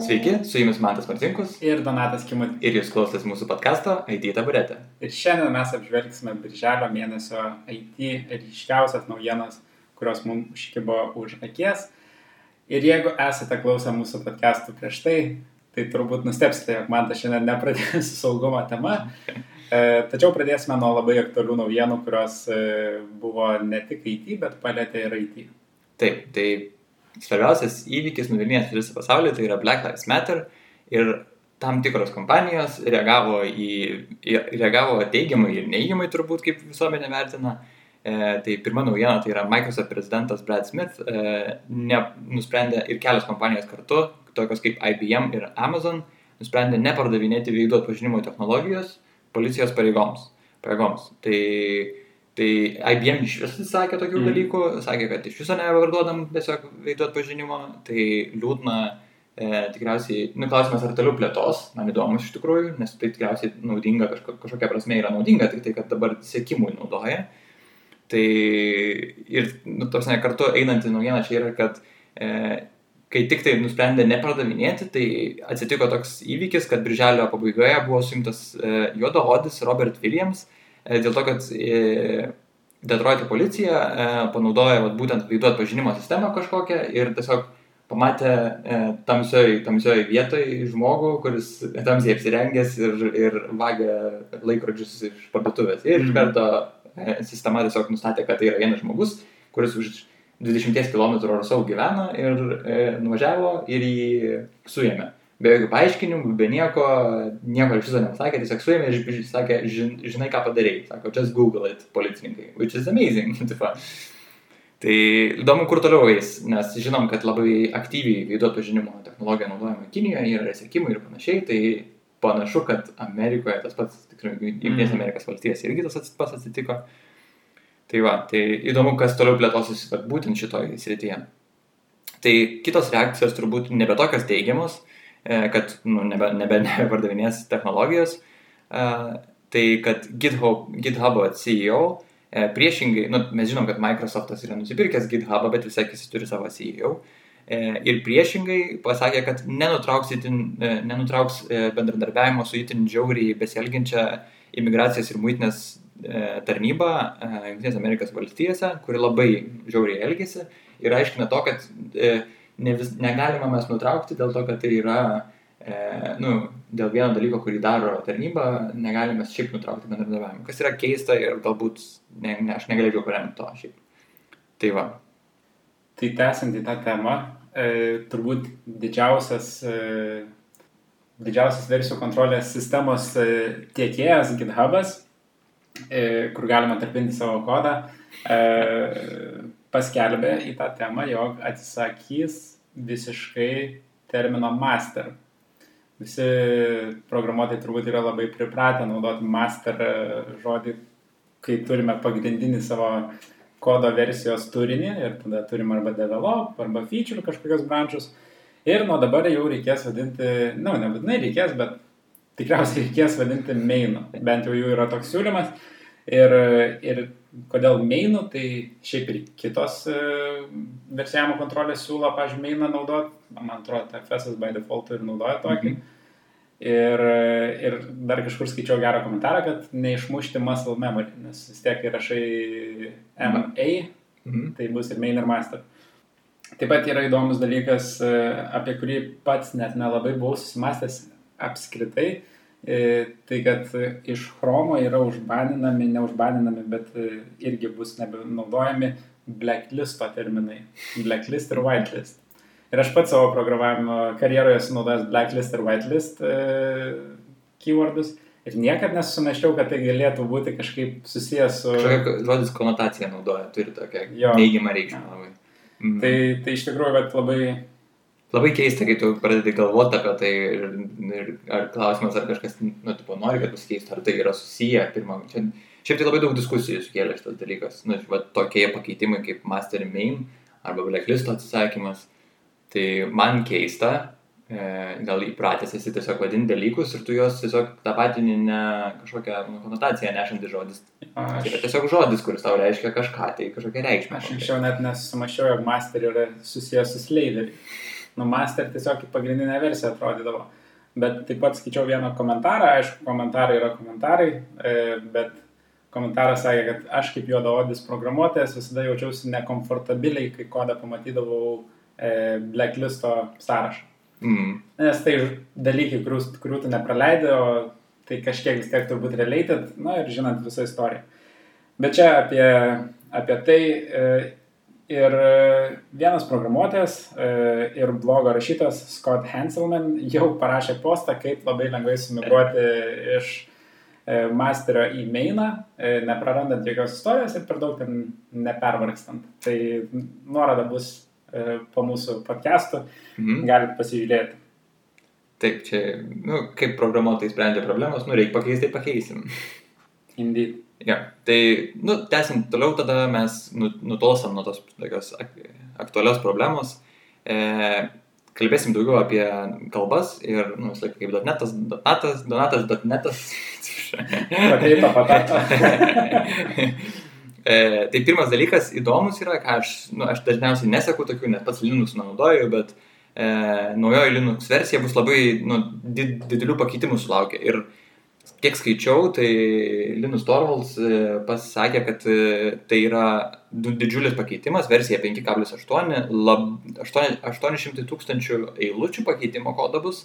Sveiki, su jumis Mantas Martinkus ir Donatas Kimutis. ir jūs klausotės mūsų podkasto IT taburetė. Ir šiandien mes apžvelgsime birželio mėnesio IT ryškiausias naujienas, kurios mums užkibo už akies. Ir jeigu esate klausę mūsų podcastų prieš tai, tai turbūt nustepsite, jog man tas šiandien nepradės saugumo tema. E, tačiau pradėsime nuo labai aktualių naujienų, kurios e, buvo ne tik IT, bet palėtė ir IT. Taip, tai svarbiausias įvykis nuvilnėjęs visą pasaulį, tai yra Black Lives Matter ir tam tikros kompanijos reagavo, į, reagavo teigiamai ir neigiamai turbūt, kaip visuomenė vertina. E, tai pirma naujiena, tai yra Microsoft prezidentas Brad Smith e, ne, nusprendė ir kelios kompanijos kartu, tokios kaip IBM ir Amazon, nusprendė nepardavinėti veidų atpažinimo technologijos policijos pareigoms. pareigoms. Tai Tai IBM iš vis sakė tokių mm. dalykų, sakė, kad iš viso nevarduodam tiesiog veidų atpažinimo, tai liūdna, e, tikriausiai, nu klausimas ar toliau plėtos, man įdomus iš tikrųjų, nes tai tikriausiai naudinga, kažko, kažkokia prasme yra naudinga, tik tai, kad dabar sėkimui naudoja. Tai ir, nu, tos ne kartu einanti naujiena čia yra, kad e, kai tik tai nusprendė nepardavinėti, tai atsitiko toks įvykis, kad birželio pabaigoje buvo suimtas e, juodaodis Robert Williams, e, dėl to, kad e, Detroito policija e, panaudoja vat, būtent veidų atpažinimo sistemą kažkokią ir tiesiog pamatė tamsioj, tamsioj vietoj žmogų, kuris tamsiai apsirengęs ir, ir vagia laikrodžius iš parduotuvės. Ir iš mhm. karto sistema tiesiog nustatė, kad tai yra vienas žmogus, kuris už 20 km ar savo gyveno ir e, nuvažiavo ir jį suėmė be jokių paaiškinimų, be nieko, nieko iš viso nepasakė, tiesiog suėmė ir sakė, žin, žinai ką padarėjai, sako, just google it, policininkai, which is amazing. tai įdomu, kur toliau eis, nes žinom, kad labai aktyviai veidų atpažinimo technologija naudojama Kinijoje, yra sėkimai ir panašiai, tai panašu, kad Amerikoje tas pats, tikrai, Junktinės mm. Amerikos valstijos irgi tas pats atsitiko. Tai va, tai įdomu, kas toliau plėtosis būtent šitoje srityje. Tai kitos reakcijos turbūt nebe tokios teigiamos, kad nu, nebe, nebe, nebepardavinės technologijos. E, tai kad GitHub, GitHub CEO e, priešingai, nu, mes žinom, kad Microsoftas yra nusipirkęs GitHub, bet visai jis turi savo CEO. Ir priešingai pasakė, kad nenutrauks, itin, nenutrauks bendradarbiavimo su itin žiauriai besielginčia imigracijos ir muitinės tarnyba Junktinės Amerikos valstijose, kuri labai žiauriai elgėsi ir aiškina to, kad ne vis, negalima mes nutraukti dėl to, kad tai yra, e, nu, dėl vieno dalyko, kurį daro tarnyba, negalime šiaip nutraukti bendradarbiavimą. Kas yra keista ir galbūt ne, ne, aš negalėčiau paremti to šiaip. Tai va. Tai tęsiant į tą temą, e, turbūt didžiausias, e, didžiausias versijų kontrolės sistemos e, tiekėjas GitHub'as, e, kur galima tarpinti savo kodą, e, paskelbė į tą temą, jog atsisakys visiškai termino master. Visi programuotojai turbūt yra labai pripratę naudoti master žodį, kai turime pagrindinį savo kodo versijos turinį ir tada turim arba develop, arba feature kažkokios brančius. Ir nuo dabar jau reikės vadinti, na, nu, nebūtinai reikės, bet tikriausiai reikės vadinti mainu. Bent jau jų yra toks siūlymas. Ir, ir kodėl mainų, tai šiaip ir kitos e, versijavimo kontrolės siūlo, pažiūrėjau, mainą naudoti, man atrodo, FSS by default ir naudoja tokį. Mhm. Ir, ir dar kažkur skaičiau gerą komentarą, kad neišmušti muscle memory, nes vis tiek įrašai MA, mhm. tai bus ir main ir master. Taip pat yra įdomus dalykas, e, apie kurį pats net nelabai buvau susimastęs apskritai, E, tai kad iš chromo yra užbaninami, neužbaninami, bet e, irgi bus nebenaudojami blacklisto terminai. Blacklist ir whitelist. Ir aš pats savo programavimo karjeroje esu naudojęs blacklist ir whitelist e, keywordus. Ir niekada nesusimeščiau, kad tai galėtų būti kažkaip susijęs su... Kažkokia žodis konotacija naudoja, turi tokią neigiamą reikšmę labai. Mhm. Tai, tai iš tikrųjų, bet labai labai keista, kai tu pradedi galvoti apie tai ir, ir ar klausimas, ar kažkas, nu, tipo, nori, kad pasikeistų, ar tai yra susiję, pirmą, čia, šiaip tai labai daug diskusijų sukėlė šitas dalykas, nu, va, tokie pakeitimai kaip master main arba blacklisto atsisakymas, tai man keista, e, gal įpratęs esi tiesiog vadinti dalykus ir tu juos tiesiog tą patį ne kažkokią nu, konotaciją nešanti žodis. Aš... Tai yra tiesiog žodis, kuris tau reiškia kažką, tai kažkokią reikšmę. Aš anksčiau net nesumašiau, jog master yra susijęs su slaveriu. Numastė ir tiesiog į pagrindinę versiją atrodydavo. Bet taip pat skaičiau vieną komentarą, aišku, komentarai yra komentarai, e, bet komentaras sakė, kad aš kaip juodaodis programuotojas visada jaučiausi nekomfortabiliai, kai kodą pamatydavau e, blacklisto sąrašą. Mm. Nes tai dalykai, kurių, kurių tu nepraleidai, o tai kažkiek vis tiek turbūt related, na ir žinant visą istoriją. Bet čia apie, apie tai e, ir vienas programuotojas e, ir blogo rašytas Scott Hanselman jau parašė postą, kaip labai lengvai sumigruoti iš e, masterio į mainą, neprarandant jokios istorijos ir per daug ten nepervargstant. Tai nuoroda bus po mūsų podcastų, mhm. galite pasižiūrėti. Taip, čia, nu, kaip programuotojai sprendžia problemas, nu, reikia pakeisti, pakeisim. Indeed. Ja, tai, nu, tęsiant toliau, tada mes nu, nutolstam nuo tos tokios aktualios problemos. E, kalbėsim daugiau apie kalbas ir, nu, vis laik kaip dotnetas, donatas, donatas, dotnetas. Pateita patata. e, tai pirmas dalykas įdomus yra, ką aš, nu, aš dažniausiai nesaku tokių, nes pats Linux nenaudoju, bet e, naujoji Linux versija bus labai nu, did, didelių pakeitimų sulaukia. Ir kiek skaičiau, tai Linus Torvalds e, pasakė, kad e, tai yra didžiulis pakeitimas, versija 5.8, 800 tūkstančių eilučių pakeitimo kodo bus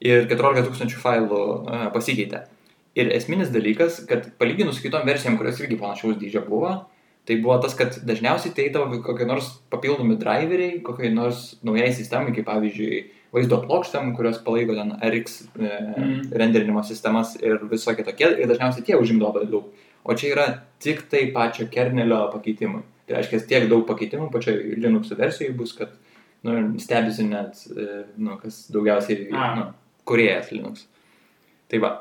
ir 14 tūkstančių failų e, pasikeitė. Ir esminis dalykas, kad palyginus su kitom versijom, kurios irgi panašaus dydžio buvo, tai buvo tas, kad dažniausiai tai eidavo kokie nors papildomi driveriai, kokiai nors naujai sistemai, kaip pavyzdžiui, vaizdo plokštėm, kurios palaiko ten RX e, mm. renderinimo sistemas ir visokie tokie, ir dažniausiai tie užimdavo daug. O čia yra tik tai pačio kernelio pakeitimai. Tai reiškia, tiek daug pakeitimų pačioje Linux versijoje bus, kad nu, stebisi net, e, nu, kas daugiausiai, ah. nu, kuriejas Linux. Tai va,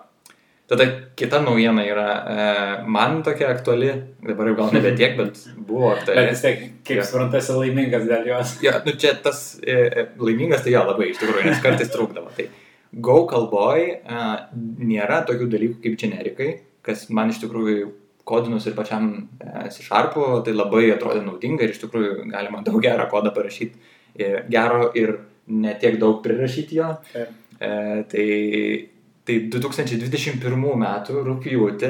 Tada kita naujiena yra, e, man tokia aktuali, dabar jau gal nebe tiek, bet buvo aktuali. Bet vis tiek, kaip ja. suprantu, esi laimingas dėl jos. Ja, nu čia tas e, e, laimingas tai jo labai iš tikrųjų, nes kartais trūkdavo. Tai Go kalboj e, nėra tokių dalykų kaip generikai, kas man iš tikrųjų kodinus ir pačiam e, C-Sharpu, tai labai atrodė naudinga ir iš tikrųjų galima daug gerą kodą parašyti, e, gero ir netiek daug prirašyti jo. E, tai Tai 2021 metų rūpjūtį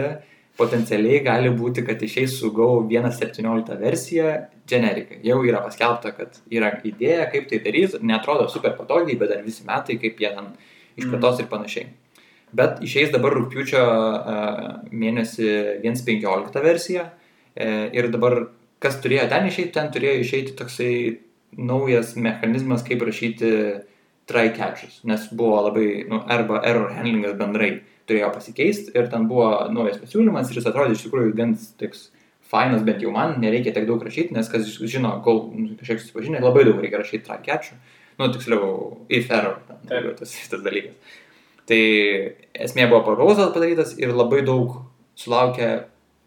potencialiai gali būti, kad išeis su Go 1.17 versija generikai. Jau yra paskelbta, kad yra idėja, kaip tai daryti, netrodo super patogiai, bet dar visi metai, kaip jie ten išplėtos mm. ir panašiai. Bet išeis dabar rūpjūčio uh, mėnesį 1.15 versija uh, ir dabar kas turėjo ten išeiti, ten turėjo išeiti toksai naujas mechanizmas, kaip rašyti try catches, nes buvo labai, nu, arba error handlingas bendrai turėjo pasikeisti ir ten buvo naujas pasiūlymas ir jis atrodė iš tikrųjų gan toks fainas, bent jau man, nereikia tiek daug rašyti, nes kas žino, kol nu, kažkiek susipažinę, labai daug reikia rašyti try catchų, nu, tiksliau, if error, ten, tas, tas dalykas. Tai esmė buvo proposal padarytas ir labai daug sulaukė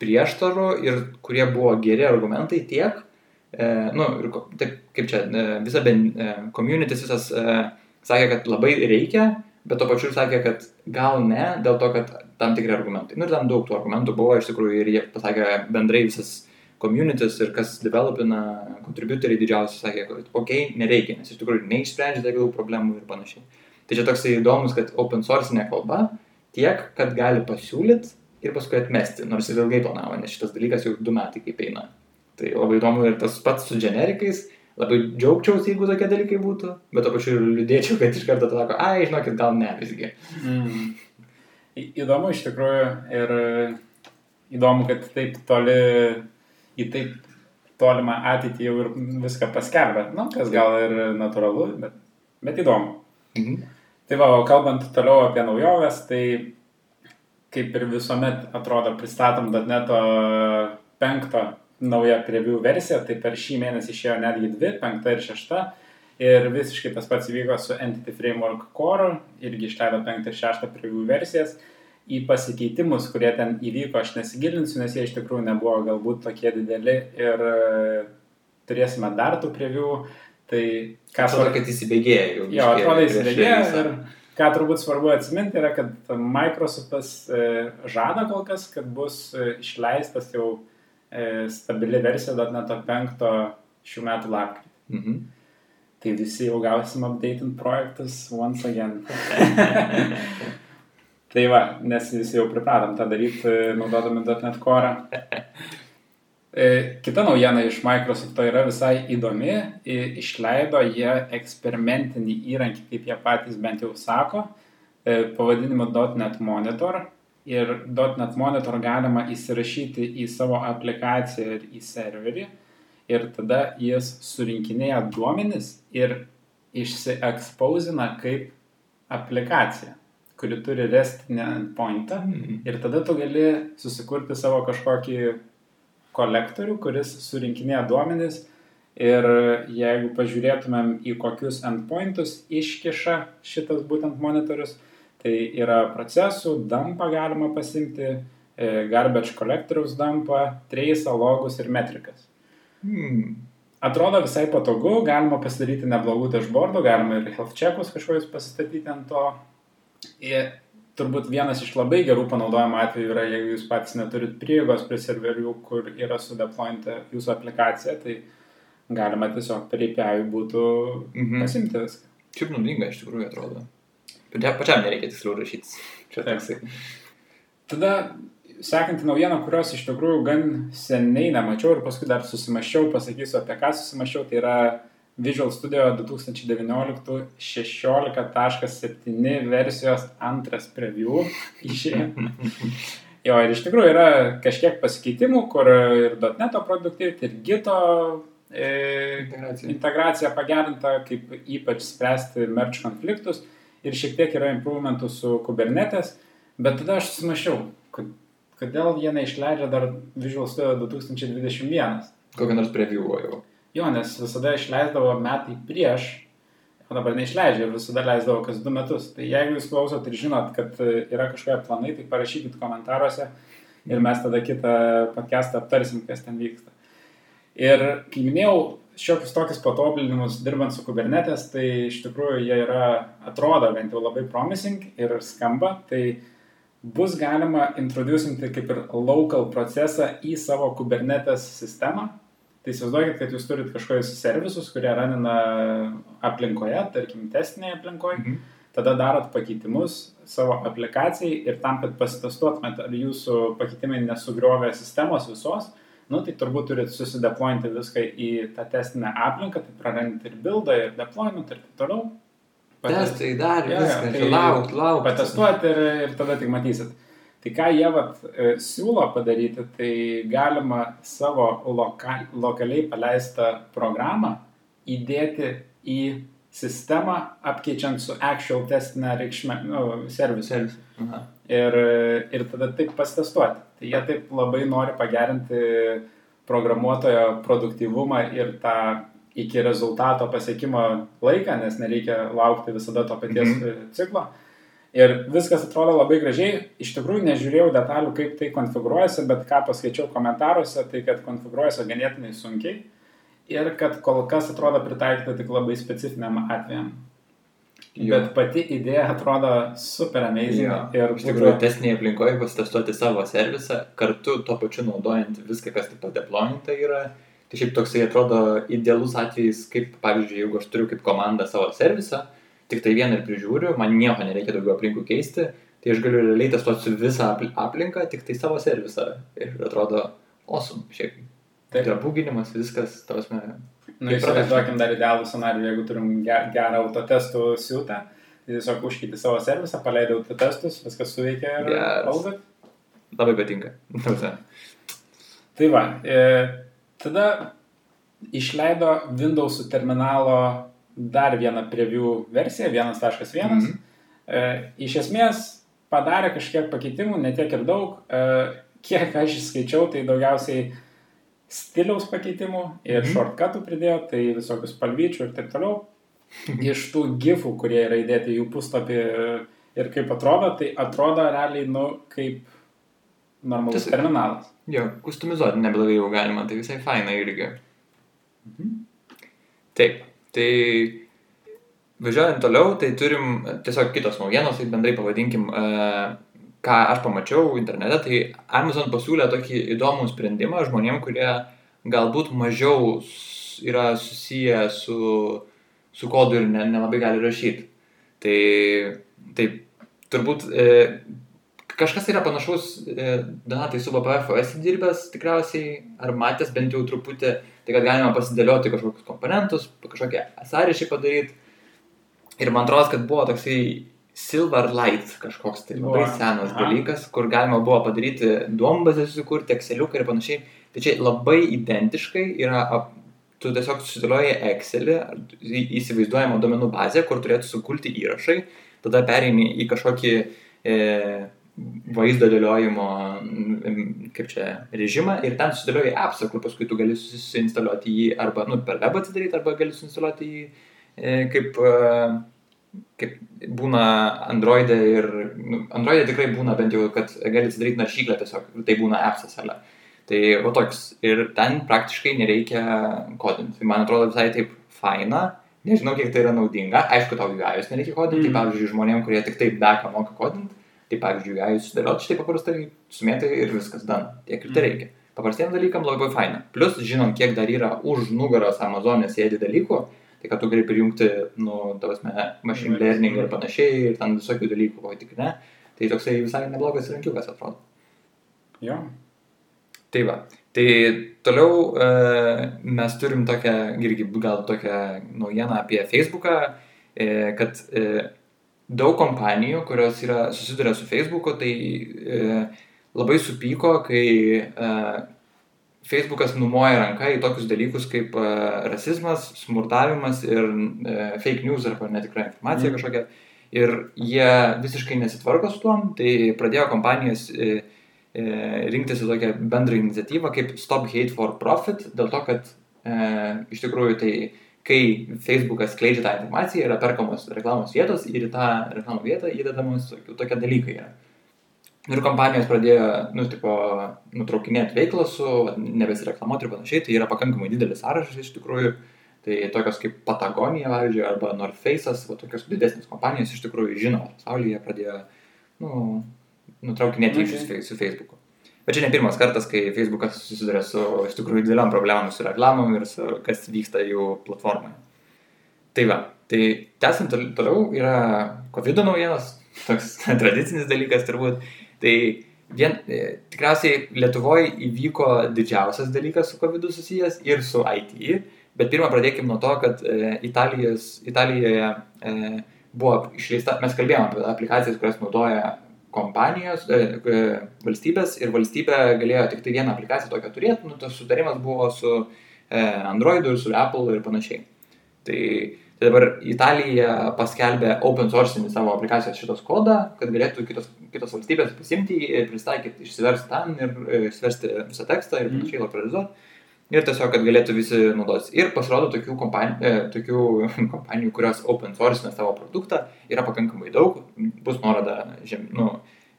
prieštarų ir kurie buvo geri argumentai tiek, e, nu, ir taip, kaip čia, e, visa ben, e, communities, visas e, sakė, kad labai reikia, bet to pačiu sakė, kad gal ne, dėl to, kad tam tikri argumentai. Nu ir ten daug tų argumentų buvo iš tikrųjų ir jie pasakė bendrai visas communities ir kas developina, contributoriai didžiausi sakė, kad okay, nereikia, nes iš tikrųjų neišsprendžia tiek daug problemų ir panašiai. Tai čia toksai įdomus, kad open source kalba tiek, kad gali pasiūlyti ir paskui atmesti, nors ir ilgai planavo, nes šitas dalykas jau du metai kaip eina. Tai labai įdomu ir tas pats su generikais, labai džiaugčiausi, jeigu tokie dalykai būtų, bet to pačiu ir liūdėčiau, kad iš karto sako, ai, žinokit, gal ne visgi. Mm. Įdomu iš tikrųjų ir įdomu, kad taip toli, į taip tolimą ateitį jau ir viską paskelbė. Na, nu, kas gal ir natūralu, bet, bet įdomu. Mhm. Tai va, kalbant toliau apie naujoves, tai kaip ir visuomet atrodo pristatom .NET penkto nauja preview versija, tai per šį mėnesį išėjo netgi dvi, penkta ir šešta. Ir visiškai tas pats įvyko su Entity Framework Core, irgi išleido penktą ir šeštą preview versijas. Į pasikeitimus, kurie ten įvyko, aš nesigilinsiu, nes jie iš tikrųjų nebuvo galbūt tokie dideli ir e, turėsime dar tų preview. Tai ką svarbu, kad įsibėgėja jau. Jo, atrodo įsibėgėja ir ką turbūt svarbu atsiminti yra, kad Microsoftas e, žada kol kas, kad bus e, išleistas jau stabili versija .NET 5 šių metų lapkritį. Mhm. Tai visi jau gausim updating projektus once again. tai va, nes visi jau pripratom tą daryti, naudodami .NET Core. E, kita naujiena iš Microsofto yra visai įdomi. Išleido jie eksperimentinį įrankį, kaip jie patys bent jau sako, e, pavadinimu .NET Monitor. Ir .NET Monitor galima įsirašyti į savo aplikaciją ir į serverį. Ir tada jis surinkinėja duomenis ir išsiekspausina kaip aplikacija, kuri turi restinę endpointą. Mhm. Ir tada tu gali susikurti savo kažkokį kolektorių, kuris surinkinėja duomenis ir jeigu pažiūrėtumėm į kokius endpointus iškiša šitas būtent monitorius, tai yra procesų, dampą galima pasimti, e, garbage kolektoriaus dampą, trace'ą, logus ir metrikas. Hmm. Atrodo visai patogu, galima pasidaryti neblogų dashboardų, galima ir health checkus kažkokius pasistatyti ant to. Ir turbūt vienas iš labai gerų panaudojimo atvejų yra, jeigu jūs patys neturit prieigos prie serverių, kur yra sudeployinta jūsų aplikacija, tai galima tiesiog per API būtų Mhm. pasimti viską. Šiaip naudinga iš tikrųjų atrodo. Pačiam nereikia tiksliau rašyti. Čia toksai. Tada sekanti naujiena, kurios iš tikrųjų gan seniai nemačiau ir paskui dar susimašiau, pasakysiu apie ką susimašiau, tai yra Visual Studio 2019 16.7 versijos antras preview išėjo. Jo, ir iš tikrųjų yra kažkiek pasikeitimų, kur ir .NET produktivity, ir Gito e, Integracija. integracija pagerinta, kaip ypač spręsti merch konfliktus ir šiek tiek yra improvementų su Kubernetes, bet tada aš susimašiau, kad, kodėl jie neišleidžia dar Visual Studio 2021. Kokią nors preview jau. Jo, nes visada išleisdavo metai prieš, o dabar neišleidžia ir visada leisdavo kas du metus. Tai jeigu jūs klausot ir žinot, kad yra kažkokie planai, tai parašykit komentaruose ir mes tada kitą podcastą aptarsim, kas ten vyksta. Ir kai minėjau šiokius tokius patobulinimus dirbant su Kubernetes, tai iš tikrųjų jie yra, atrodo bent jau labai promising ir skamba. Tai bus galima introducinti kaip ir local procesą į savo Kubernetes sistemą. Tai įsivaizduokit, kad jūs turit kažkokius servisus, kurie ranina aplinkoje, tarkim, testinėje aplinkoje, Mhm. tada darot pakeitimus savo aplikacijai ir tam, kad pasitestuotumėt, ar jūsų pakeitimai nesugriovė sistemos visos, nu, tai turbūt turit susideplointi viską į tą testinę aplinką, tai prarandit ir buildą, ir deployment, ir taip toliau. Testai dar jo, viską. tai čia Laukt, laukt. Patestuoti ir, ir tada tik matysit. Tai ką jie vat, e, siūlo padaryti, tai galima savo loka, lokaliai paleistą programą įdėti į sistemą, apkeičiant su actual testinę reikšmę, nu, servisu. Servis. Ir, ir tada taip pasitestuoti. Tai jie taip labai nori pagerinti programuotojo produktyvumą ir tą iki rezultato pasiekimo laiką, nes nereikia laukti visada to paties Mhm. mhm. ciklo. Ir viskas atrodo labai gražiai. Iš tikrųjų nežiūrėjau detalių, kaip tai konfigūruojasi, bet ką paskaičiau komentaruose, tai kad konfigūruojasi ganėtinai sunkiai ir kad kol kas atrodo pritaikyta tik labai specifiniam atvejam. Jo. Bet pati idėja atrodo super amazing. Jo. Ir Iš tikrųjų, testinėje aplinkoje pasitestuoti savo servisą, kartu tuo pačiu naudojant viską, kas taip pat deployinta yra. Tai šiaip toksai atrodo idealus atvejis, kaip pavyzdžiui, jeigu aš turiu kaip komanda savo servisą, tik tai vieną ir prižiūriu, man nieko nereikia daugiau aplinkų keisti, tai aš galiu realiai testuoti visą apl- aplinką, tik tai savo servisą. Ir atrodo, awesome, šiaip. Tai Taip. yra būginimas, viskas, tavas me. Nu, įsivaizduokim dar idealų scenarijų, jeigu turim ge- gerą autotestų siūtą, tai tiesiog užkyti savo servisą, paleidai autotestus, viskas suveikia ir valdat. Labai patinka. Tai va, e, tada išleido Windows terminalo dar vieną preview versiją, 1.1. Mhm. E, iš esmės padarė kažkiek pakeitimų, ne tiek ir daug. E, kiek aš įskaičiau, tai daugiausiai stiliaus pakeitimų ir Mhm. shortcutų pridėjo, tai visokius spalvyčių ir taip toliau. Iš tų gifų, kurie yra įdėti jų puslapį e, ir kaip atrodo, tai atrodo realiai, nu, kaip normalus Tas- terminalas. Jo, kustomizuoti neblogai jau galima, tai visai faina irgi. Mhm. Taip, tai važiuojant toliau, tai turim tiesiog kitos naujienos, tai bendrai pavadinkim, e, ką aš pamačiau internete, tai Amazon pasiūlė tokį įdomų sprendimą žmonėm, kurie galbūt mažiau yra susiję su su kodu ir ne, nelabai gali rašyti. Tai, tai turbūt e, kažkas yra panašaus, e, Donatai, su BPF esi dirbęs tikriausiai, ar matęs bent jau truputį, tai kad galima pasidėlioti kažkokius komponentus, kažkokią sąryšį padaryti. Ir man atrodo, kad buvo toksai Silverlight kažkoks tai labai Buvo. senas Aha. dalykas, kur galima buvo padaryti duombazę susikurti, Exceliuką ir panašiai. Tai čia labai identiškai yra, ap, tu tiesiog susidėlioji Excelį, įsivaizduojamą duomenų bazę, kur turėtų sukulti įrašai, tada pereini į kažkokį e, vaizdo dėliojimo, kaip čia, režimą ir ten susidėlioji appsą, kur paskui tu gali susinstaliuoti jį arba nu, per web atsidaryti, arba gali susinstaliuoti jį e, kaip, e, kaip būna Android'e ir nu, Android'e tikrai būna bent jau, kad gali atsidaryti naršyklę tiesiog ir tai būna appsas ale. Tai va toks. Ir ten praktiškai nereikia kodinti. Tai man atrodo visai taip faina. Nežinau, kiek tai yra naudinga. Aišku, tau UI'us nereikia kodinti. Mm. Tai pavyzdžiui, žmonėm, kurie tik taip beką moka kodinti, tai pavyzdžiui, UI'us sudėlioti štai paprastai, sumėtai ir viskas dan. Tiek ir tai Mm. reikia. Paprastiem dalykam labai faina. Plus, žinom, kiek dar yra už nugaros Amazonė sėdi dalykų, tai kad tu gali prijungti, nu, tavasme, machine learning ir panašiai, ir ten visokių dalykų, o tik ne. Tai toksai visai neblogas įrankiukas atrodo. Jo. Tai va. Tai toliau e, mes turim tokią, irgi gal tokią naujieną apie Facebooką, e, kad e, daug kompanijų, kurios yra susiduria su Facebooku, tai e, labai supyko, kai e, Facebookas numoja ranką į tokius dalykus kaip e, rasizmas, smurtavimas ir e, fake news arba netikra informacija Mhm. kažkokia. Ir jie visiškai nesitvarko su tuom, tai pradėjo kompanijos e, e, rinktis į tokią bendrą iniciatyvą kaip Stop Hate for Profit, dėl to, kad e, iš tikrųjų tai kai Facebookas skleidžia tą informaciją, yra perkamos reklamos vietos ir į tą reklamų vietą įdedamos tokie dalykai. Yra. Ir kompanijos pradėjo, nu, tipo, nutraukinėti veiklą su, nebesireklamuoti ir panašiai, tai yra pakankamai didelis sąrašas iš tikrųjų. Tai tokios kaip Patagonija, pavyzdžiui, arba North Face'as, va, tokios didesnės kompanijos iš tikrųjų žino pasaulyje, pradėjo, nu, nutraukinėti Okay. ryšius okay. su Facebooku. Bet čia ne pirmas kartas, kai Facebookas susiduria su iš tikrųjų dideliam problemam su reklamom ir su kas vyksta jų platformoje. Tai va, tai tęsiant tol- toliau yra COVID naujienos, toks tradicinis dalykas turbūt. Tai vien, e, tikriausiai Lietuvoje įvyko didžiausias dalykas su COVID susijęs ir su IT, bet pirmą pradėkime nuo to, kad e, Italijos, Italijoje e, buvo išleista, mes kalbėjome apie aplikacijas, kurias naudoja kompanijos, valstybės ir valstybė galėjo tik tai vieną aplikaciją tokią turėti, nu, tas sutarimas buvo su Androidu ir su Apple ir panašiai. Tai, tai dabar Italija paskelbė open sourcinį savo aplikacijos šitos kodą, kad galėtų kitos, kitos valstybės pasimti jį, pristaikyti, išsiversti ten ir e, išsiversti visą tekstą ir Mhm. panašiai lokalizuoti. Ir tiesiog, kad galėtų visi naudotis. Ir pasirodo tokių kompanijų, e, tokių kompanijų kurios open sourcina savo produktą, yra pakankamai daug. Bus nuoroda žem, nu,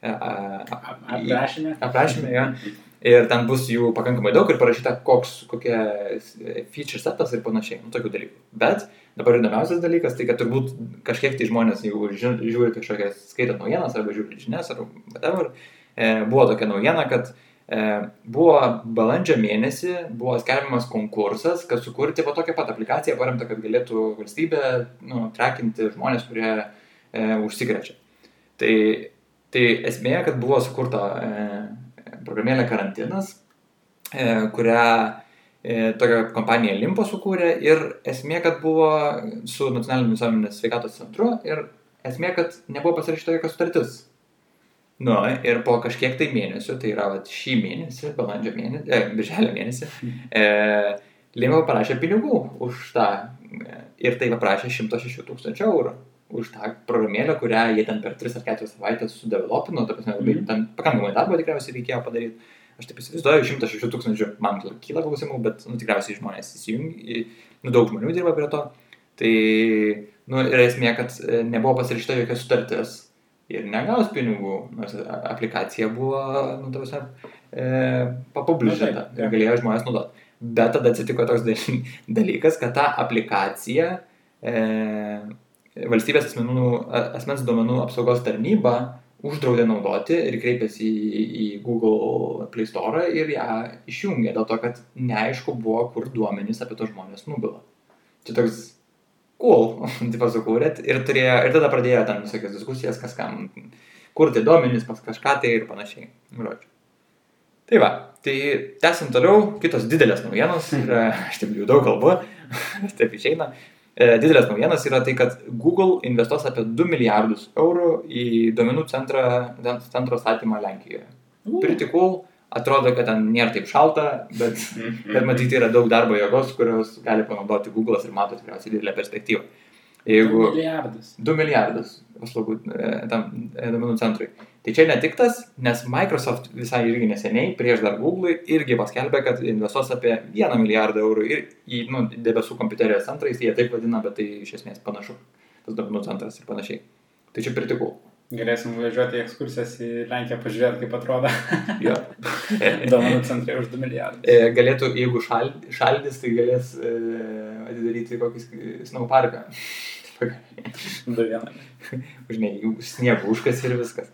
e, Aprašymė. aprašyme, jo. Ir ten bus jų pakankamai daug ir parašyta, koks, kokie feature setas ir panašiai, nu, tokių dalykų. Bet dabar įdomiausias dalykas, tai kad turbūt kažkiek tai žmonės ži- žiūri kažkokias, skaito naujienas arba žiūri žinias ar whatever, e, buvo tokia naujiena, kad e, buvo balandžio mėnesį, buvo skelbiamas konkursas, kad sukurti va tokią pat aplikaciją paremtą, kad galėtų valstybė nu, trekinti žmonės, kurie e, užsikrečia. Tai, tai esmė, kad buvo sukurta e, programėlė karantinas, e, kurią e, tokia kompanija Limpo sukūrė ir esmė, kad buvo su nacionaliniu visuomenės sveikatos centru ir esmė, kad nebuvo pasirašyta jokia sutartis. Nu, ir po kažkiek tai mėnesių, tai yra vat, šį mėnesį, balandžio mėnesį, e, birželio mėnesį, e, Limpo parašė pinigų už tą e, ir tai paprašė 106 tūkstančių eurų už tą programėlę, kurią jie ten per 3 ar 4 savaitės sudevelopino, ta prasme, labai Mhm. ten pakankamai darbo tikriausiai reikėjo padaryti. Aš taip įsivaizduoju, 106 tūkstančių, man kyla klausimų, bet nu, tikriausiai žmonės įsijungia, nu, daug žmonių dirba prie to. Tai, nu, ir esmė, kad e, nebuvo pasirašyta jokia sutartis ir negaus pinigų, nors aplikacija buvo, nu, tavasi, e, papublišinta ir galėjo žmonės naudoti. Bet tada atsitiko toks daly- dalykas, kad ta aplikacija e, valstybės asmenų, asmens duomenų apsaugos tarnyba uždraudė naudoti ir kreipėsi į, į Google Play Store ir ją išjungė dėl to, kad neaišku buvo, kur duomenys apie tos žmonės nugula. Čia toks cool, tipo sukūrėt ir, turėjo, ir tada pradėjo ten visokias diskusijas, kas kam kurti duomenys, pas kažką tai ir panašiai. Žodžiu. Tai va, tai tęsim toliau, kitos didelės naujienos, ir aš taip jau daug kalbu, taip išeina. E, didelės naujienos yra tai, kad Google investuos apie 2 milijardus eurų į duomenų centrą, centro statymą Lenkijoje. Pretty cool, atrodo, kad ten nėra taip šalta, bet, bet matyti yra daug darbo jėgos, kurios gali panaudoti Google'as ir mato tikriausiai didelę perspektyvą. Jeigu 2 milijardus. 2 milijardus paslaugų e, tam e, duomenų centrui. Tai čia ne tik tas, nes Microsoft visai irgi neseniai, prieš dar Google, irgi paskelbė, kad investuos apie 1 milijardą eurų ir į nu, debesų kompiuterijos centrais, jie taip vadina, bet tai iš esmės panašu, tas duomenų centras ir panašiai. Tai čia pritikau. Galėsim važiuoti į ekskursijas į Lenkiją, pažiūrėti, kaip atrodo. Jo. duomenų centrai už 2 milijardus. E, galėtų, jeigu šald, šaldys, tai galės e, atidaryti kokį snow parką. Du vieną. Žinai, sniego užkas ir viskas.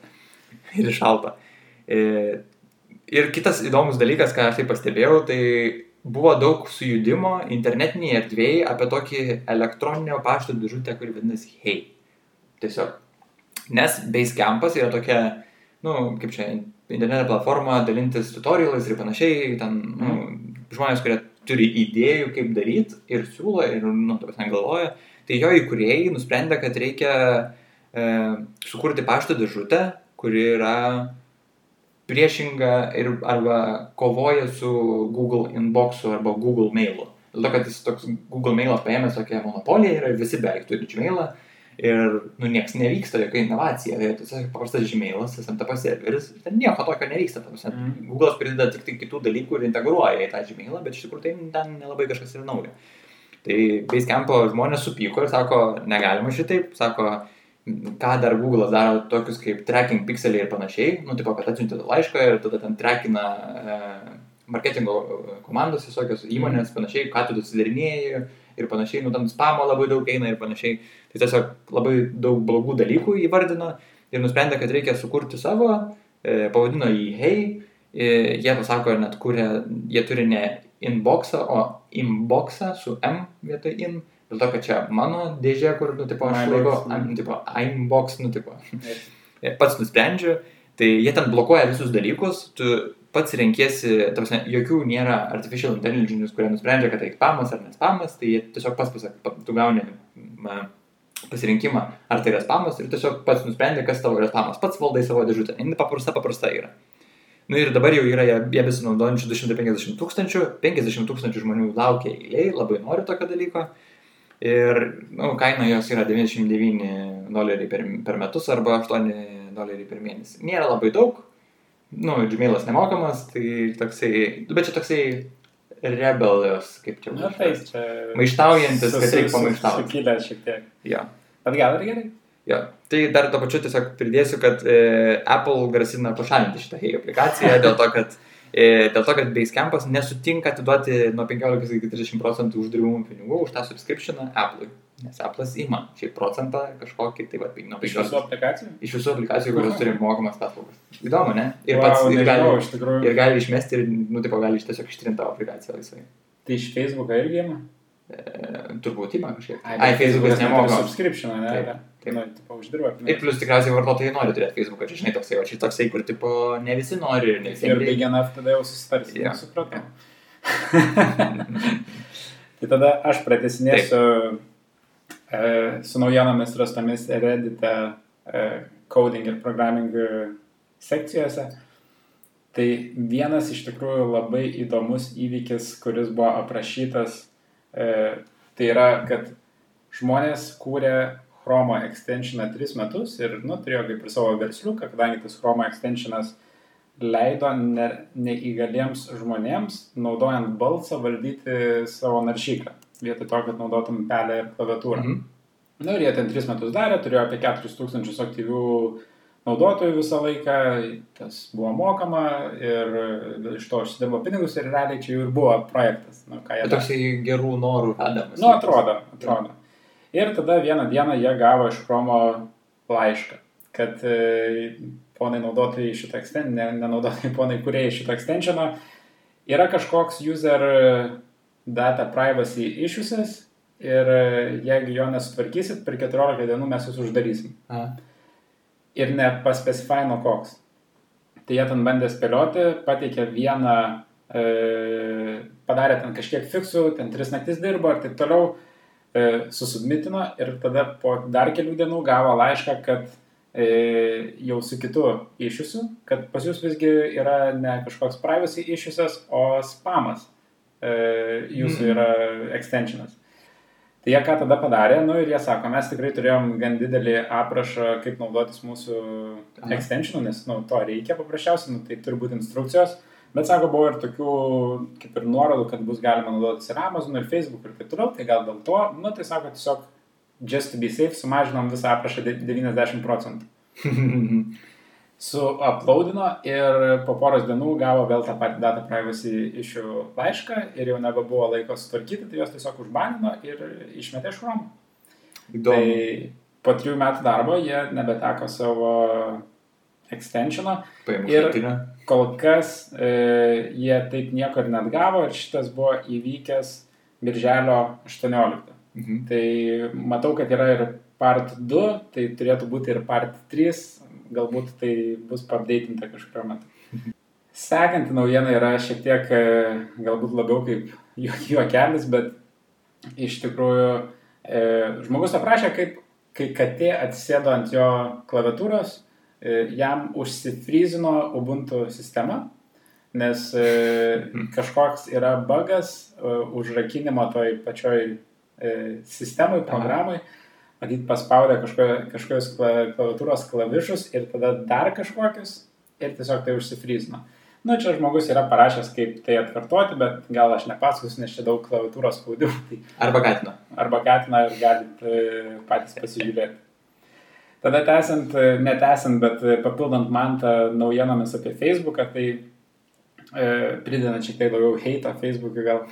Ir šalta. E, ir kitas įdomus dalykas, ką aš tai pastebėjau, tai buvo daug sujudimo internetinėje erdvėje apie tokį elektroninio pašto dėžutę, kuri vadinasi Hey. Tiesiog. Nes Basecampas yra tokia, nu, kaip čia, interneto platforma, dalintis tutorialais ir panašiai, ten, nu, žmonės, kurie turi idėjų, kaip daryti ir siūlo ir, nu, ta prasme, galvoja. Tai jo įkūrėjai nusprendė, kad reikia e, sukurti pašto dėžutę, kuri yra priešinga ir arba kovoja su Google Inbox'u arba Google Mail'u. Dėl to, kad jis toks Google Mail'as paėmęs tokią monopoliją ir visi beveik turi Gmail'ą ir, nu, nieks nevyksta, jokia inovacija. Tai tiesiog paprastas Gmail'as, SMTP serveris, ten nieko tokio nevyksta. Mm. Google'as prideda tik tai kitų dalykų ir integruoja į tą Gmail'ą, bet iš tikrųjų tai ten nelabai kažkas yra naujo. Tai Basecampo žmonės supyko ir sako, negalima šitaip, sako, ką dar Google'as daro tokius kaip tracking pixeliai ir panašiai, nu, tipo, kad atsiuntė laišką ir tada ten trackina e, marketingo komandos visokios įmonės, panašiai, ką tu susidarinėjai ir panašiai, nu, tam spamo labai daug eina ir panašiai. Tai tiesiog labai daug blogų dalykų įvardino ir nusprendė, kad reikia sukurti savo, e, pavadino jį Hey, e, jie pasako, net kuria, jie turi ne inboxą, o inboxą su M vietoj in. Dėl to, kad čia mano dėžė, kur, nu, tipo, aš laikau, nu, tipo, inbox, nu, tipo. Pats nusprendžiu, tai jie ten blokuoja visus dalykus, tu pats renkiesi, tarsi, jokių nėra artificial intelligence, kurie nusprendžia, kad tai spamas ar nespamas, tai jie tiesiog pats pasak, tu gauni ma, pasirinkimą, ar tai yra spamas ir tiesiog pats nusprendė, kas tavo yra spamas, pats valdai savo dėžutę, jinai paprasta, paprasta yra. Nu ir dabar jau yra jie besinaudojančių 250 tūkstančių, 50 tūkstančių žmonių laukia eiliai, labai nori tokio dalyko. Ir nu, kaina jos yra 99 doleriai per, per metus arba 8 doleriai per mėnesį. Nėra labai daug, nu, Gmailas nemokamas, tai toksai, bet čia toksai rebelios, kaip čia būtų. Na taip, čia. Maištaujantis, kad reikia pamaištauti. Sukilęs šiek tiek. Jo. Bet gal ir gerai. Jo. Tai dar to pačiu tiesiog pridėsiu, kad e, Apple grasina pašalinti šitą Hey aplikaciją dėl to, kad, dėl to, kad Basecampas nesutinka atiduoti nuo 15 iki 30 procentų uždirbamų pinigų už tą subscriptioną Apple'ui. Nes Apple'as ima šiaip procentą kažkokį, tai va, nuo 15. Iš visų aplikacijų? Iš visų aplikacijų, kurios turi mokamas paslaugas. Įdomu, ne? Ir wow, pats ir gali, nežinau, ir gali išmesti ir, nu, tipo, gali tiesiog ištrinti tavo aplikaciją laisvai. Tai iš Facebook'o irgi ima? E, turbūt ima kažkiek. Ai, Facebook'as nemoka. Subscription, ne? Taip. Tai, nu, tipo, uždirba. Ir plus tikriausiai vartotojai nori turėti Facebooką, čia žinai toksai, o čia toksai, kur tipo ne visi nori ir ne visi. Ir enough tada jau susitarsi, yeah. supratau. tai tada aš pratesinėsiu e, su naujienomis rastomis Reddit'e e, coding ir programming sekcijose. Tai vienas iš tikrųjų labai įdomus įvykis, kuris buvo aprašytas, e, tai yra, kad žmonės kūrė Chrome extensioną 3 metus ir, nu, turėjo kaip ir savo versliuką, kadangi tas Chrome extensionas leido ne, neįgaliems žmonėms, naudojant balsą, valdyti savo naršyklę, vietoj to, kad naudotum pelę ir klaviatūrą. Mhm. Na ir jie ten 3 metus darė, turėjo apie 4000 aktyvių naudotojų visą laiką, tas buvo mokama ir iš to užsidirbo pinigus ir realiai čia jau ir buvo projektas. Nu, toksai gerų norų vedamas. Nu, atrodo, atrodo. Ir tada vieną dieną jie gavo iš Chromo laišką, kad e, ponai naudotojai šito extensiono, ne, nenaudotojai ponai kuriejai šito extensiono, yra kažkoks user data privacy issues ir e, jeigu jo nesutvarkysit, per 14 dienų mes jūs uždarysim. A. Ir nepaspecifino koks. Tai jie ten bandė spėlioti, pateikė vieną, e, padarė ten kažkiek fiksų, ten tris naktis dirbo ir taip toliau, e, susubmitino ir tada po dar kelių dienų gavo laišką, kad e, jau su kitu išiusiu, kad pas jūs visgi yra ne kažkoks privacy iššiusas, o spamas. E, jūsų yra extensionas. Tai jie ką tada padarė, nu ir jie sako, mes tikrai turėjom gan didelį aprašą, kaip naudotis mūsų extensionu, nes nu, to reikia paprasčiausiai, nu, tai turi būti instrukcijos. Bet sako, buvo ir tokių kaip ir nuorodų, kad bus galima naudotis ir Amazon, ir Facebook ir taip toliau, tai gal dėl to, nu tai sako, tiesiog just to be safe sumažinom visą aprašą de- 90 procentų. Suuploadino ir po poros dienų gavo vėl tą patį data privacy išių laišką ir jau nebebuvo laiko sutvarkyti, tai juos tiesiog užbanino ir išmetė iš Chrome. Įdomu. Tai po trijų metų darbo jie nebeteko savo extensiono. Paimų ir- šaltinio. Kol kas e, jie taip nieko ir net gavo ir šitas buvo įvykęs birželio 18. Mhm. Tai matau, kad yra ir part 2, tai turėtų būti ir part 3, galbūt tai bus pabdeitinta kažkurio metu. Sekanti naujiena yra šiek tiek e, galbūt labiau kaip juo- juokelis, bet iš tikrųjų e, žmogus aprašė, kaip kai katė atsisėdo ant jo klaviatūros, e, jam užsifryzino Ubuntu sistema, nes e, kažkoks yra bugas e, užrakinimo toj pačioj e, sistemai, programai, matyt, paspaudė kažko- kažkokius kla- klaviatūros klavišus ir tada dar kažkokius ir tiesiog tai užsifryzino. Nu, čia žmogus yra parašęs, kaip tai atkartoti, bet gal aš nepasakosiu, nes čia daug klaviatūros spaudimų. Tai Arba katino. arba katiną ir galit e, patys pasižiūrėti. Tada tęsiant, e, netęsiant, bet e, papildant man tą naujienomis apie Facebooką, tai pridedant šiek tiek daugiau heito Facebook'ui gal.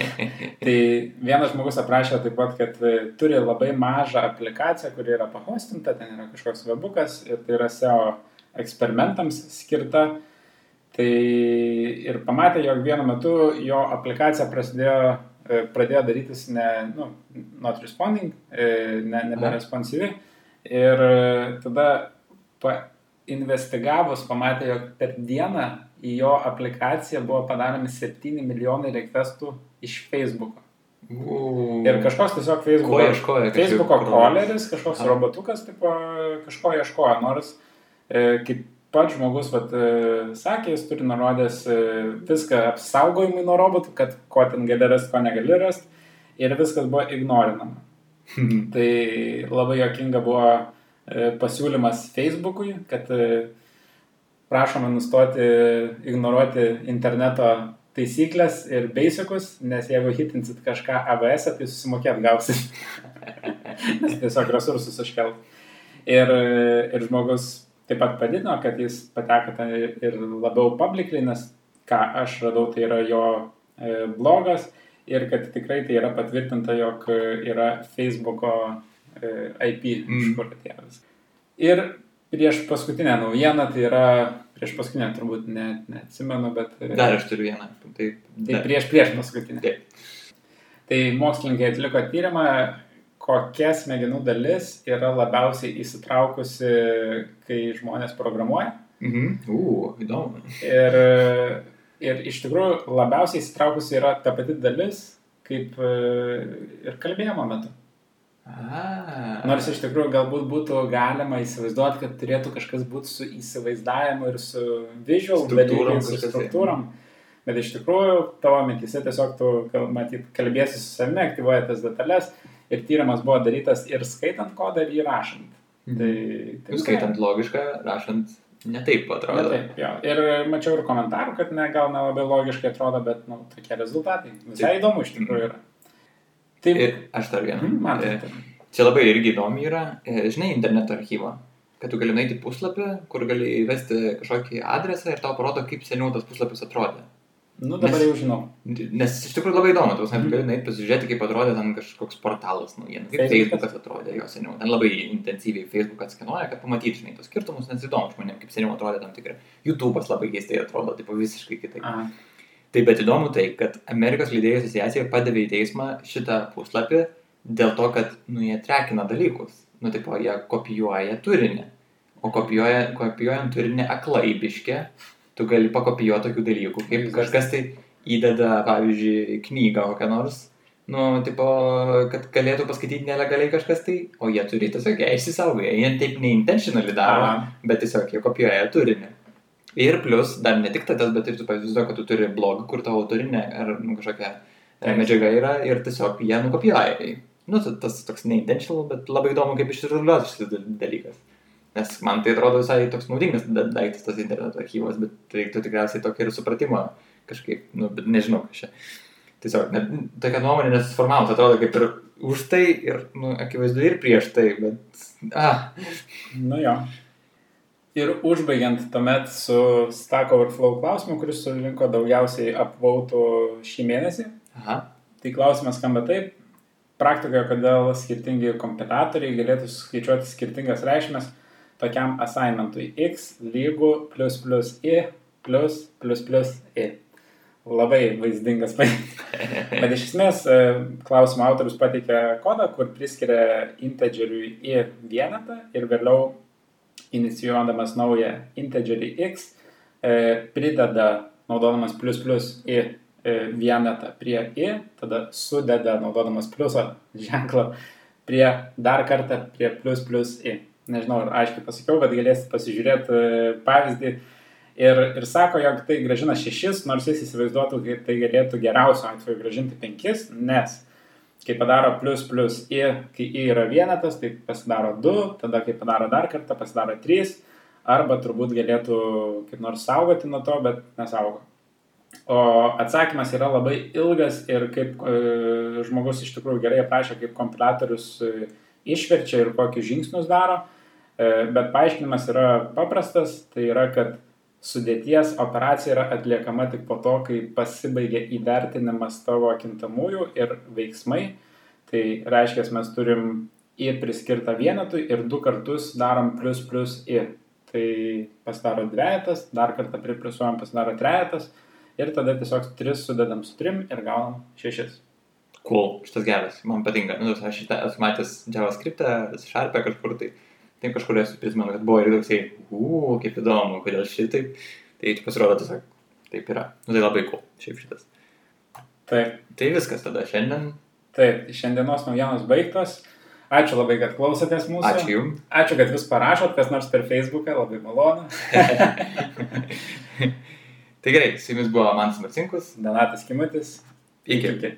tai vienas žmogus aprašė taip pat, kad e, turi labai mažą aplikaciją, kuri yra pahostinta, ten yra kažkoks webukas ir tai yra SEO eksperimentams skirta. Tai ir pamatė, jog vienu metu jo aplikacija prasidėjo, e, pradėjo darytis ne, nu, not responding, e, ne, neberesponsyvi. Ir e, tada pa, investigavus pamatė, jog per dieną į jo aplikaciją buvo padaromi 7 milijonai requestų iš Facebook'o. Uuu. Ir kažkoks tiesiog Ko Facebook'o, ieškojo? kad Facebook'o koleris, kažkoks Aha. robotukas, tipo, kažko ieškojo, nors e, kaip pats žmogus vat, e, sakė, jis turi nurodęs e, viską apsaugojimui nuo robotų, kad ko ten gali rasti, ko negali rasti, ir viskas buvo ignorinama. Tai labai jokinga buvo e, pasiūlymas Facebook'ui, kad e, prašome nustoti ignoruoti interneto taisyklės ir basicus, nes jeigu hitinsit kažką AWS, tai susimokėt gausit. nes tiesiog resursus iškelt. Ir, e, ir žmogus taip pat padidino, kad jis pateko ten ir labiau publicly, nes ką aš radau, tai yra jo e, blogas ir kad tikrai tai yra patvirtinta, jog e, yra Facebook'o e, IP, mm. iš kur viskas. Ir prieš paskutinę naujieną, tai yra, prieš paskutinę turbūt net neatsimenu, bet... e, Dar aš turiu vieną. Tai, Tai prieš prieš paskutinę. Taip. Tai mokslininkai atliko tyrimą, kokia smegenų dalis yra labiausiai įsitraukusi, kai žmonės programuoja. Mhm. Uu, įdomu. Ir, ir iš tikrųjų labiausiai įsitraukusi yra ta pati dalis, kaip e, ir kalbėjimo metu. A. Nors iš tikrųjų galbūt būtų galima įsivaizduoti, kad turėtų kažkas būti su įsivaizdavimu ir su visual Struktūrom dalykais, su tai. struktūrom. Bet iš tikrųjų tavo mintise tiesiog tu, matyt, kalbėsi su savimi, aktyvuoji tas detalės ir tyrimas buvo darytas ir skaitant kodą, ir įrašant. Mhm. Tai, tai skaitant logišką, rašant netaip atrodo. taip, jo. Ir mačiau ir komentarų, kad ne, gal nelabai logiškai atrodo, bet nu, tokie rezultatai. Visai įdomu iš tikrųjų yra. Taip, Ir aš dar vieną. Mhm, man tai. Čia labai irgi įdomi yra, e, žinai, interneto archyvą. Kad tu gali nueiti puslapį, kur gali įvesti kažkokį adresą ir tau parodo, kaip seniau tas puslapis atrodė. Nu, dabar Nes- jau žinau. Nes iš tikrųjų labai įdomu, tu Mhm. gali nueiti pasižiūrėti, kaip atrodė ten kažkoks portalas naujienų, kaip Facebookas? Facebookas atrodė jo seniau. Ten labai intensyviai Facebook atskenuoja, kad pamatytum, žinai, tos skirtumus, nes įdomu žmonėms, kaip seniau atrodė tam tikrai. YouTube'as labai keistai atrodo, taip visiškai kitaip. Aha. Tai bet įdomu tai, kad Amerikos leidėjų asociacija padavė į teismą šitą puslapį dėl to, kad, nu, jie trekina dalykus. Nu, tipo, jie kopijuoja turinį. O kopijuoja, kopijuojant turinį aklaibiškė, tu gali pakopijuoti tokių dalykų, kaip kažkas tai įdeda, pavyzdžiui, knygą kokią nors, nu, tipo, kad galėtų paskaityti nelegaliai kažkas tai, o jie turi tiesiog ją išsisaugoję. Jie taip neintentionally daro, Aha. bet tiesiog jie kopijuoja turinį. Ir plus, dar ne tik tas, bet ir tu pavyzdžiui, kad tu turi blogą, kur tavo turinė ar nu, kažkokia e, Taip. medžiaga yra ir tiesiog jie nukopijuoja. Nu, ta- tas toks neintentional, bet labai įdomu, kaip išsiruliuoti šis dal- dalykas. Nes man tai atrodo visai toks naudingas da- daiktas tas interneto archyvas, bet reiktų tikriausiai tokį ir supratimą kažkaip, nu, bet nežinau, kas čia. Tiesiog, net, tokia nuomonė nesuformavus, atrodo kaip ir už tai ir, nu, akivaizdu ir prieš tai, bet, ah, Nu jo. Ir užbaigiant tuomet su Stack Overflow klausimu, kuris surinko daugiausiai apvautų šį mėnesį. aha, Tai klausimas skamba taip. Praktikoje, kodėl skirtingi kompilatoriai galėtų skaičiuoti skirtingas reikšmes tokiam assignmentui x lygų plus plus i plus plus plus i. Labai vaizdingas pavyzdys. Bet iš esmės e, klausimo autorius pateikia kodą, kur priskiria integeriui i vienetą ir vėliau inicijuodamas naują integerį x e, prideda naudodamas plus plus i e, vienetą prie i, tada sudeda naudodamas pliuso ženklą prie dar kartą prie plus plus i. Nežinau, ar aiškiai pasakiau, bet galėsite pasižiūrėti e, pavyzdį. Ir, ir sako, jog tai gražina šešis, nors jis įsivaizduotų, kad tai galėtų geriausiu atveju gražinti penkis, nes kai padaro plus plus i, kai i yra vienetas, tai pasidaro 2, tada kai padaro dar kartą, pasidaro 3, arba turbūt galėtų kaip nors saugoti nuo to, bet nesaugo. O atsakymas yra labai ilgas ir kaip e, žmogus iš tikrųjų gerai aprašė, kaip kompilatorius e, išverčia ir kokius žingsnius daro, e, bet paaiškinimas yra paprastas, tai yra, kad sudėties operacija yra atliekama tik po to, kai pasibaigia įvertinimas tavo kintamųjų ir veiksmai. Tai reiškia, mes turim į priskirtą vienetui ir du kartus darom plus plus į. Tai pasidaro dvejetas, dar kartą priprisuojam, pasidaro trejetas ir tada tiesiog tris sudedam su trim ir gaunam šešis. cool, šitas geras, man patinka. Nu, aš šitą esu matęs JavaScript, Sharp'e kažkur tai. Tai kažkur esu prisimenu, kad buvo ir toksai, uuu, kaip įdomu, kodėl šitaip. Tai pasirodo tiesiog taip yra. Nu, tai labai cool, šiaip šitas. Taip, Tai viskas tada šiandien. taip, šiandienos naujienos baigtos. Ačiū labai, kad klausotės mūsų. Ačiū Jums. Ačiū, kad vis parašot, kas nors per Facebooką, labai malonu. tai gerai, su Jumis buvo Manas Marcinkus. Donatas Kimutis. Iki. Iki.